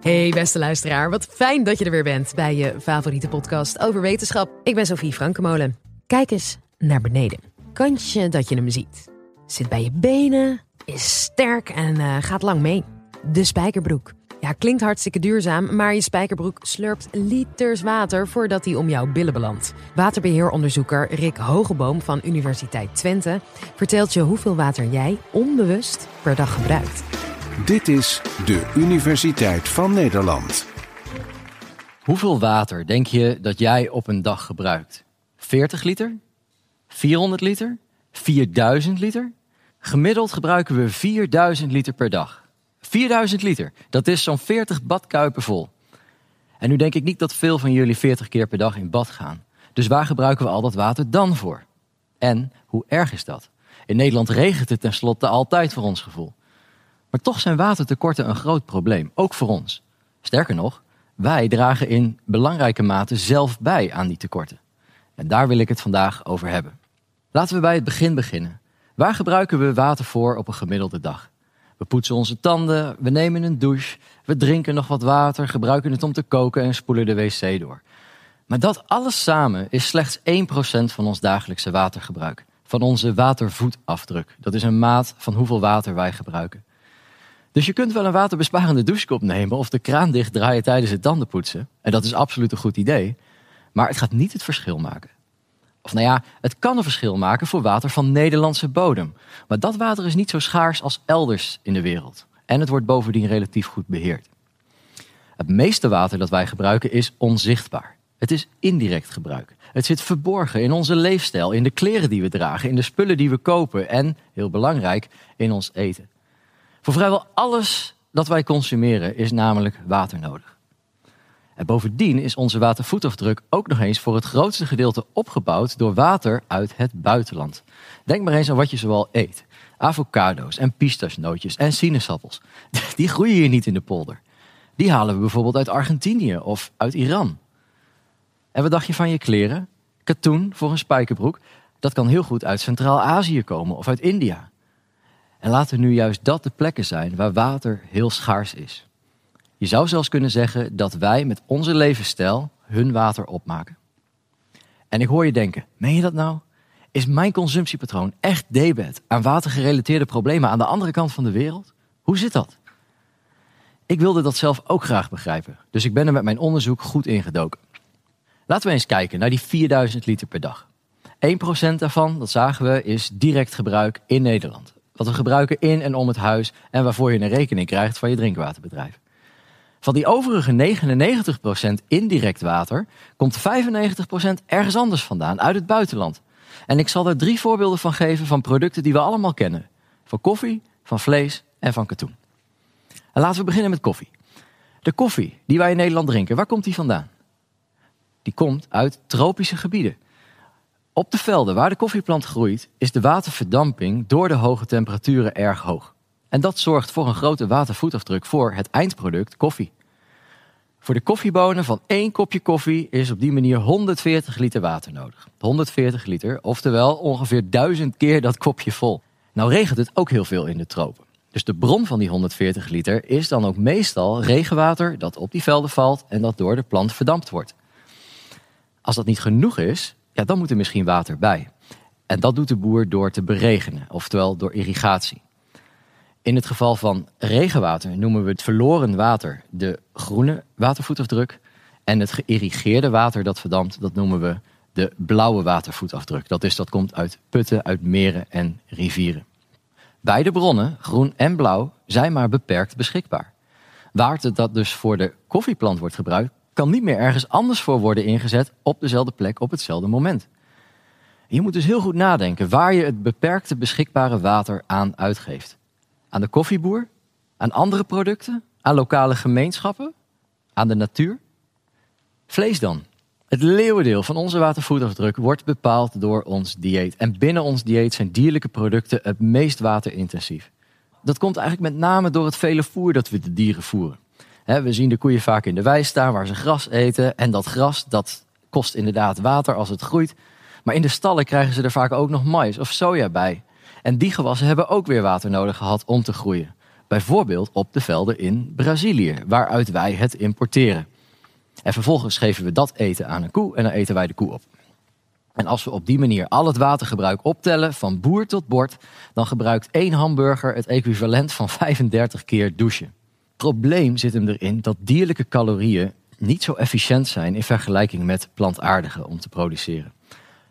Hey beste luisteraar, wat fijn dat je er weer bent bij je favoriete podcast over wetenschap. Ik ben Sophie Frankemolen. Kijk eens naar beneden. Kansje dat je hem ziet. Zit bij je benen, is sterk en uh, gaat lang mee. De spijkerbroek. Ja, klinkt hartstikke duurzaam, maar je spijkerbroek slurpt liters water voordat hij om jouw billen belandt. Waterbeheeronderzoeker Rick Hogeboom van Universiteit Twente vertelt je hoeveel water jij onbewust per dag gebruikt. Dit is de Universiteit van Nederland. Hoeveel water denk je dat jij op een dag gebruikt? 40 liter? 400 liter? 4000 liter? Gemiddeld gebruiken we 4000 liter per dag. 4000 liter, dat is zo'n 40 badkuipen vol. En nu denk ik niet dat veel van jullie 40 keer per dag in bad gaan. Dus waar gebruiken we al dat water dan voor? En hoe erg is dat? In Nederland regent het tenslotte altijd voor ons gevoel. Maar toch zijn watertekorten een groot probleem, ook voor ons. Sterker nog, wij dragen in belangrijke mate zelf bij aan die tekorten. En daar wil ik het vandaag over hebben. Laten we bij het begin beginnen. Waar gebruiken we water voor op een gemiddelde dag? We poetsen onze tanden, we nemen een douche, we drinken nog wat water, gebruiken het om te koken en spoelen de wc door. Maar dat alles samen is slechts 1% van ons dagelijkse watergebruik. Van onze watervoetafdruk. Dat is een maat van hoeveel water wij gebruiken. Dus je kunt wel een waterbesparende douchekop nemen of de kraan dichtdraaien tijdens het tandenpoetsen. En dat is absoluut een goed idee. Maar het gaat niet het verschil maken. Of nou ja, het kan een verschil maken voor water van Nederlandse bodem. Maar dat water is niet zo schaars als elders in de wereld. En het wordt bovendien relatief goed beheerd. Het meeste water dat wij gebruiken is onzichtbaar. Het is indirect gebruik. Het zit verborgen in onze leefstijl, in de kleren die we dragen, in de spullen die we kopen en, heel belangrijk, in ons eten. Voor vrijwel alles dat wij consumeren is namelijk water nodig. En bovendien is onze watervoetafdruk ook nog eens voor het grootste gedeelte opgebouwd door water uit het buitenland. Denk maar eens aan wat je zoal eet. Avocado's en pistachenootjes en sinaasappels. Die groeien hier niet in de polder. Die halen we bijvoorbeeld uit Argentinië of uit Iran. En wat dacht je van je kleren? Katoen voor een spijkerbroek? Dat kan heel goed uit Centraal-Azië komen of uit India. En laten nu juist dat de plekken zijn waar water heel schaars is. Je zou zelfs kunnen zeggen dat wij met onze levensstijl hun water opmaken. En ik hoor je denken, meen je dat nou? Is mijn consumptiepatroon echt debet aan watergerelateerde problemen aan de andere kant van de wereld? Hoe zit dat? Ik wilde dat zelf ook graag begrijpen, dus ik ben er met mijn onderzoek goed ingedoken. Laten we eens kijken naar die 4000 liter per dag. 1% daarvan, dat zagen we, is direct gebruik in Nederland. Wat we gebruiken in en om het huis en waarvoor je een rekening krijgt van je drinkwaterbedrijf. Van die overige 99% indirect water komt 95% ergens anders vandaan, uit het buitenland. En ik zal er drie voorbeelden van geven van producten die we allemaal kennen: van koffie, van vlees en van katoen. En laten we beginnen met koffie. De koffie die wij in Nederland drinken, waar komt die vandaan? Die komt uit tropische gebieden. Op de velden waar de koffieplant groeit, is de waterverdamping door de hoge temperaturen erg hoog. En dat zorgt voor een grote watervoetafdruk voor het eindproduct koffie. Voor de koffiebonen van één kopje koffie is op die manier 140 liter water nodig. 140 liter, oftewel ongeveer duizend keer dat kopje vol. Nou regent het ook heel veel in de tropen. Dus de bron van die 140 liter is dan ook meestal regenwater dat op die velden valt en dat door de plant verdampt wordt. Als dat niet genoeg is, dan moet er misschien water bij. En dat doet de boer door te beregenen, oftewel door irrigatie. In het geval van regenwater noemen we het verloren water de groene watervoetafdruk. En het geïrrigeerde water dat verdampt, dat noemen we de blauwe watervoetafdruk. Dat is dat komt uit putten, uit meren en rivieren. Beide bronnen, groen en blauw, zijn maar beperkt beschikbaar. Water dat dus voor de koffieplant wordt gebruikt, kan niet meer ergens anders voor worden ingezet op dezelfde plek op hetzelfde moment. Je moet dus heel goed nadenken waar je het beperkte beschikbare water aan uitgeeft. Aan de koffieboer? Aan andere producten? Aan lokale gemeenschappen? Aan de natuur? Vlees dan. Het leeuwendeel van onze watervoetafdruk wordt bepaald door ons dieet. En binnen ons dieet zijn dierlijke producten het meest waterintensief. Dat komt eigenlijk met name door het vele voer dat we de dieren voeren. We zien de koeien vaak in de wei staan waar ze gras eten. En dat gras dat kost inderdaad water als het groeit. Maar in de stallen krijgen ze er vaak ook nog mais of soja bij. En die gewassen hebben ook weer water nodig gehad om te groeien. Bijvoorbeeld op de velden in Brazilië, waaruit wij het importeren. En vervolgens geven we dat eten aan een koe en dan eten wij de koe op. En als we op die manier al het watergebruik optellen, van boer tot bord, dan gebruikt één hamburger het equivalent van 35 keer douchen. Probleem zit hem erin dat dierlijke calorieën niet zo efficiënt zijn in vergelijking met plantaardige om te produceren.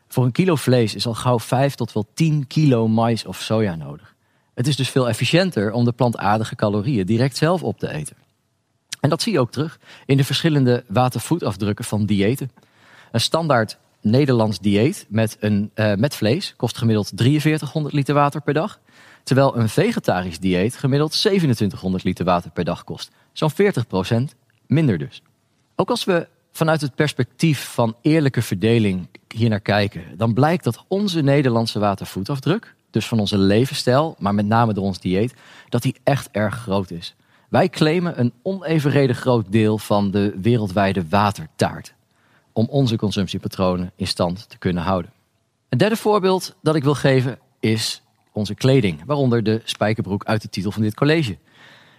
Voor een kilo vlees is al gauw 5 tot wel 10 kilo mais of soja nodig. Het is dus veel efficiënter om de plantaardige calorieën direct zelf op te eten. En dat zie je ook terug in de verschillende watervoetafdrukken van diëten. Een standaard Nederlands dieet met, een, uh, met vlees kost gemiddeld 4300 liter water per dag. Terwijl een vegetarisch dieet gemiddeld 2700 liter water per dag kost. Zo'n 40% minder dus. Ook als we vanuit het perspectief van eerlijke verdeling hier naar kijken, dan blijkt dat onze Nederlandse watervoetafdruk, dus van onze levensstijl, maar met name door ons dieet, dat die echt erg groot is. Wij claimen een onevenredig groot deel van de wereldwijde watertaart om onze consumptiepatronen in stand te kunnen houden. Een derde voorbeeld dat ik wil geven is onze kleding, waaronder de spijkerbroek uit de titel van dit college.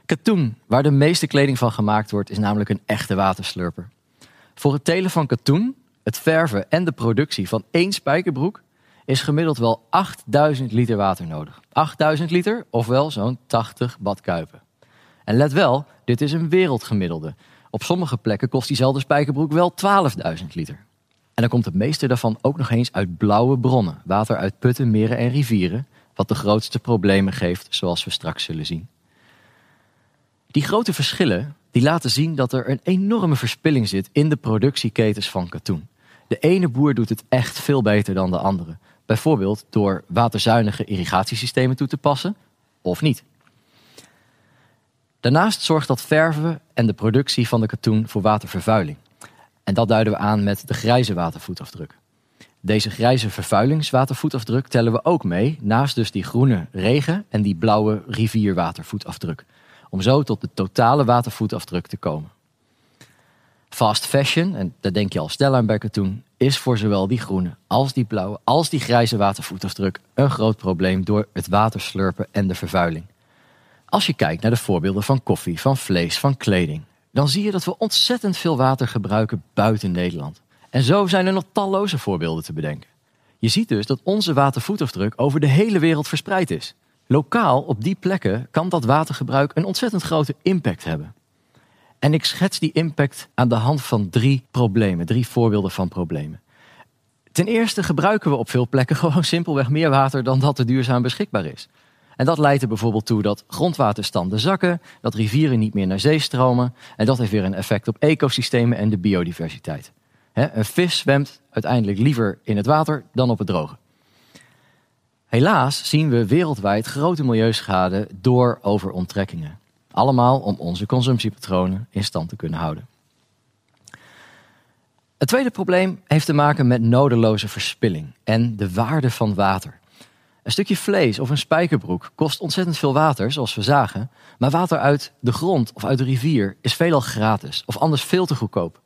Katoen, waar de meeste kleding van gemaakt wordt, is namelijk een echte waterslurper. Voor het telen van katoen, het verven en de productie van één spijkerbroek is gemiddeld wel 8000 liter water nodig. 8000 liter, ofwel zo'n 80 badkuipen. En let wel, dit is een wereldgemiddelde. Op sommige plekken kost diezelfde spijkerbroek wel 12.000 liter. En dan komt het meeste daarvan ook nog eens uit blauwe bronnen. Water uit putten, meren en rivieren. Wat de grootste problemen geeft, zoals we straks zullen zien. Die grote verschillen die laten zien dat er een enorme verspilling zit in de productieketens van katoen. De ene boer doet het echt veel beter dan de andere. Bijvoorbeeld door waterzuinige irrigatiesystemen toe te passen, of niet. Daarnaast zorgt dat verven en de productie van de katoen voor watervervuiling. En dat duiden we aan met de grijze watervoetafdruk. Deze grijze vervuilingswatervoetafdruk tellen we ook mee, naast dus die groene regen en die blauwe rivierwatervoetafdruk. Om zo tot de totale watervoetafdruk te komen. Fast fashion, en daar denk je al snel aan katoen, is voor zowel die groene als die blauwe als die grijze watervoetafdruk een groot probleem door het waterslurpen en de vervuiling. Als je kijkt naar de voorbeelden van koffie, van vlees, van kleding, dan zie je dat we ontzettend veel water gebruiken buiten Nederland. En zo zijn er nog talloze voorbeelden te bedenken. Je ziet dus dat onze watervoetafdruk over de hele wereld verspreid is. Lokaal op die plekken kan dat watergebruik een ontzettend grote impact hebben. En ik schets die impact aan de hand van drie problemen, drie voorbeelden van problemen. Ten eerste gebruiken we op veel plekken gewoon simpelweg meer water dan dat er duurzaam beschikbaar is. En dat leidt er bijvoorbeeld toe dat grondwaterstanden zakken, dat rivieren niet meer naar zee stromen. En dat heeft weer een effect op ecosystemen en de biodiversiteit. Een vis zwemt uiteindelijk liever in het water dan op het droge. Helaas zien we wereldwijd grote milieuschade door overonttrekkingen. Allemaal om onze consumptiepatronen in stand te kunnen houden. Het tweede probleem heeft te maken met nodeloze verspilling en de waarde van water. Een stukje vlees of een spijkerbroek kost ontzettend veel water, zoals we zagen. Maar water uit de grond of uit de rivier is veelal gratis of anders veel te goedkoop.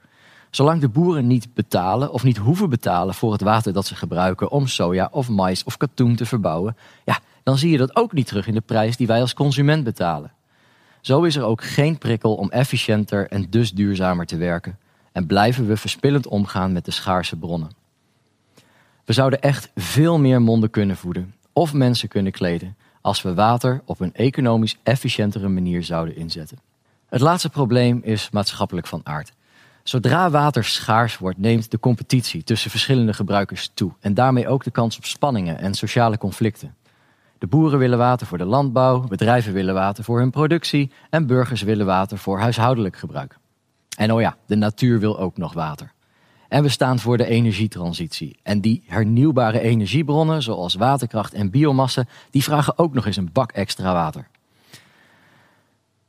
Zolang de boeren niet betalen of niet hoeven betalen voor het water dat ze gebruiken om soja of mais of katoen te verbouwen, ja, dan zie je dat ook niet terug in de prijs die wij als consument betalen. Zo is er ook geen prikkel om efficiënter en dus duurzamer te werken en blijven we verspillend omgaan met de schaarse bronnen. We zouden echt veel meer monden kunnen voeden of mensen kunnen kleden als we water op een economisch efficiëntere manier zouden inzetten. Het laatste probleem is maatschappelijk van aard. Zodra water schaars wordt, neemt de competitie tussen verschillende gebruikers toe en daarmee ook de kans op spanningen en sociale conflicten. De boeren willen water voor de landbouw, bedrijven willen water voor hun productie en burgers willen water voor huishoudelijk gebruik. En oh ja, de natuur wil ook nog water. En we staan voor de energietransitie. En die hernieuwbare energiebronnen, zoals waterkracht en biomassa, die vragen ook nog eens een bak extra water.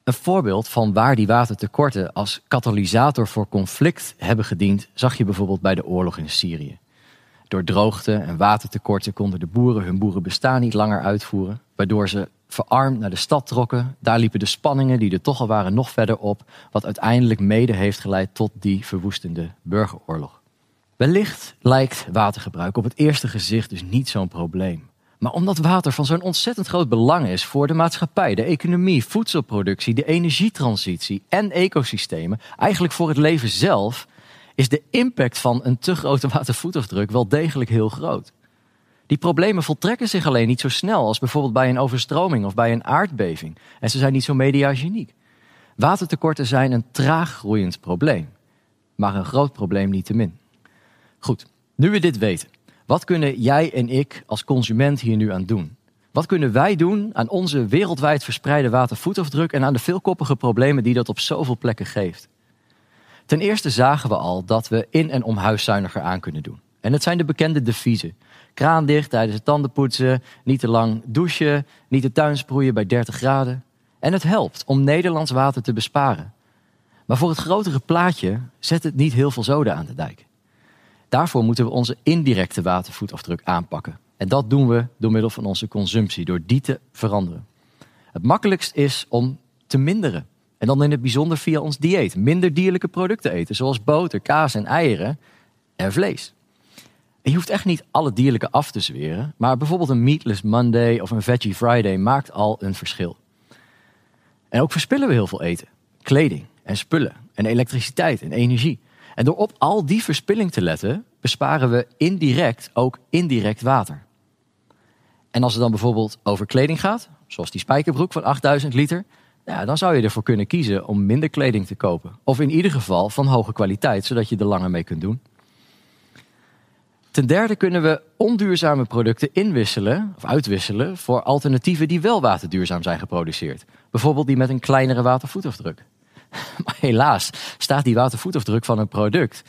Een voorbeeld van waar die watertekorten als katalysator voor conflict hebben gediend, zag je bijvoorbeeld bij de oorlog in Syrië. Door droogte en watertekorten konden de boeren hun boerenbestaan niet langer uitvoeren, waardoor ze verarmd naar de stad trokken. Daar liepen de spanningen die er toch al waren nog verder op, wat uiteindelijk mede heeft geleid tot die verwoestende burgeroorlog. Wellicht lijkt watergebruik op het eerste gezicht dus niet zo'n probleem. Maar omdat water van zo'n ontzettend groot belang is voor de maatschappij, de economie, voedselproductie, de energietransitie en ecosystemen, eigenlijk voor het leven zelf, is de impact van een te grote watervoetafdruk wel degelijk heel groot. Die problemen voltrekken zich alleen niet zo snel als bijvoorbeeld bij een overstroming of bij een aardbeving. En ze zijn niet zo mediageniek. Watertekorten zijn een traag groeiend probleem, maar een groot probleem niettemin. Goed, nu we dit weten, wat kunnen jij en ik als consument hier nu aan doen? Wat kunnen wij doen aan onze wereldwijd verspreide watervoetafdruk en aan de veelkoppige problemen die dat op zoveel plekken geeft? Ten eerste zagen we al dat we in en om huis zuiniger aan kunnen doen. En het zijn de bekende deviezen. Kraan dicht tijdens het tandenpoetsen, niet te lang douchen, niet de tuin sproeien bij 30 graden. En het helpt om Nederlands water te besparen. Maar voor het grotere plaatje zet het niet heel veel zoden aan de dijk. Daarvoor moeten we onze indirecte watervoetafdruk aanpakken. En dat doen we door middel van onze consumptie, door die te veranderen. Het makkelijkst is om te minderen. En dan in het bijzonder via ons dieet. Minder dierlijke producten eten, zoals boter, kaas en eieren en vlees. Je hoeft echt niet alle dierlijke af te zweren, maar bijvoorbeeld een Meatless Monday of een Veggie Friday maakt al een verschil. En ook verspillen we heel veel eten, kleding en spullen en elektriciteit en energie. En door op al die verspilling te letten, besparen we indirect ook indirect water. En als het dan bijvoorbeeld over kleding gaat, zoals die spijkerbroek van 8000 liter, dan zou je ervoor kunnen kiezen om minder kleding te kopen. Of in ieder geval van hoge kwaliteit, zodat je er langer mee kunt doen. Ten derde kunnen we onduurzame producten inwisselen of uitwisselen voor alternatieven die wel waterduurzaam zijn geproduceerd. Bijvoorbeeld die met een kleinere watervoetafdruk. Maar helaas staat die watervoetafdruk van een product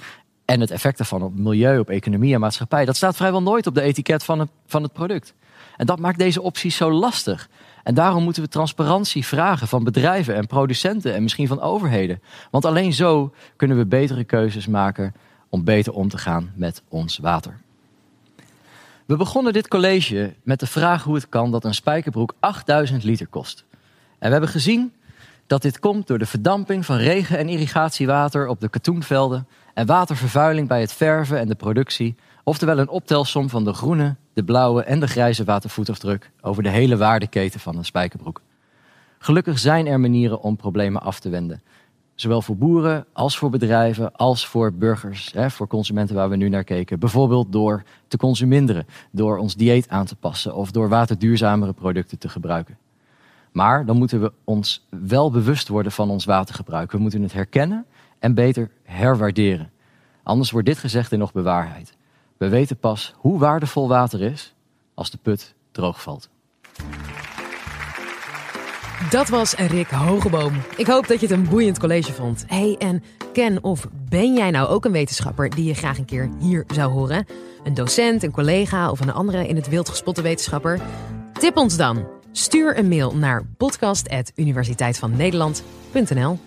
en het effect ervan op milieu, op economie en maatschappij, dat staat vrijwel nooit op de etiket van het, van het product. En dat maakt deze opties zo lastig. En daarom moeten we transparantie vragen van bedrijven en producenten en misschien van overheden. Want alleen zo kunnen we betere keuzes maken om beter om te gaan met ons water. We begonnen dit college met de vraag hoe het kan dat een spijkerbroek 8000 liter kost. En we hebben gezien dat dit komt door de verdamping van regen- en irrigatiewater op de katoenvelden en watervervuiling bij het verven en de productie, oftewel een optelsom van de groene, de blauwe en de grijze watervoetafdruk over de hele waardeketen van een spijkerbroek. Gelukkig zijn er manieren om problemen af te wenden. Zowel voor boeren als voor bedrijven, als voor burgers, hè, voor consumenten waar we nu naar keken. Bijvoorbeeld door te consumeren, door ons dieet aan te passen of door waterduurzamere producten te gebruiken. Maar dan moeten we ons wel bewust worden van ons watergebruik. We moeten het herkennen en beter herwaarderen. Anders wordt dit gezegd nog bewaarheid. We weten pas hoe waardevol water is als de put droog valt. Dat was Rick Hogeboom. Ik hoop dat je het een boeiend college vond. hey, en ken of ben jij nou ook een wetenschapper die je graag een keer hier zou horen? Een docent, een collega of een andere in het wild gespotte wetenschapper? Tip ons dan. Stuur een mail naar podcast.universiteitvannederland.nl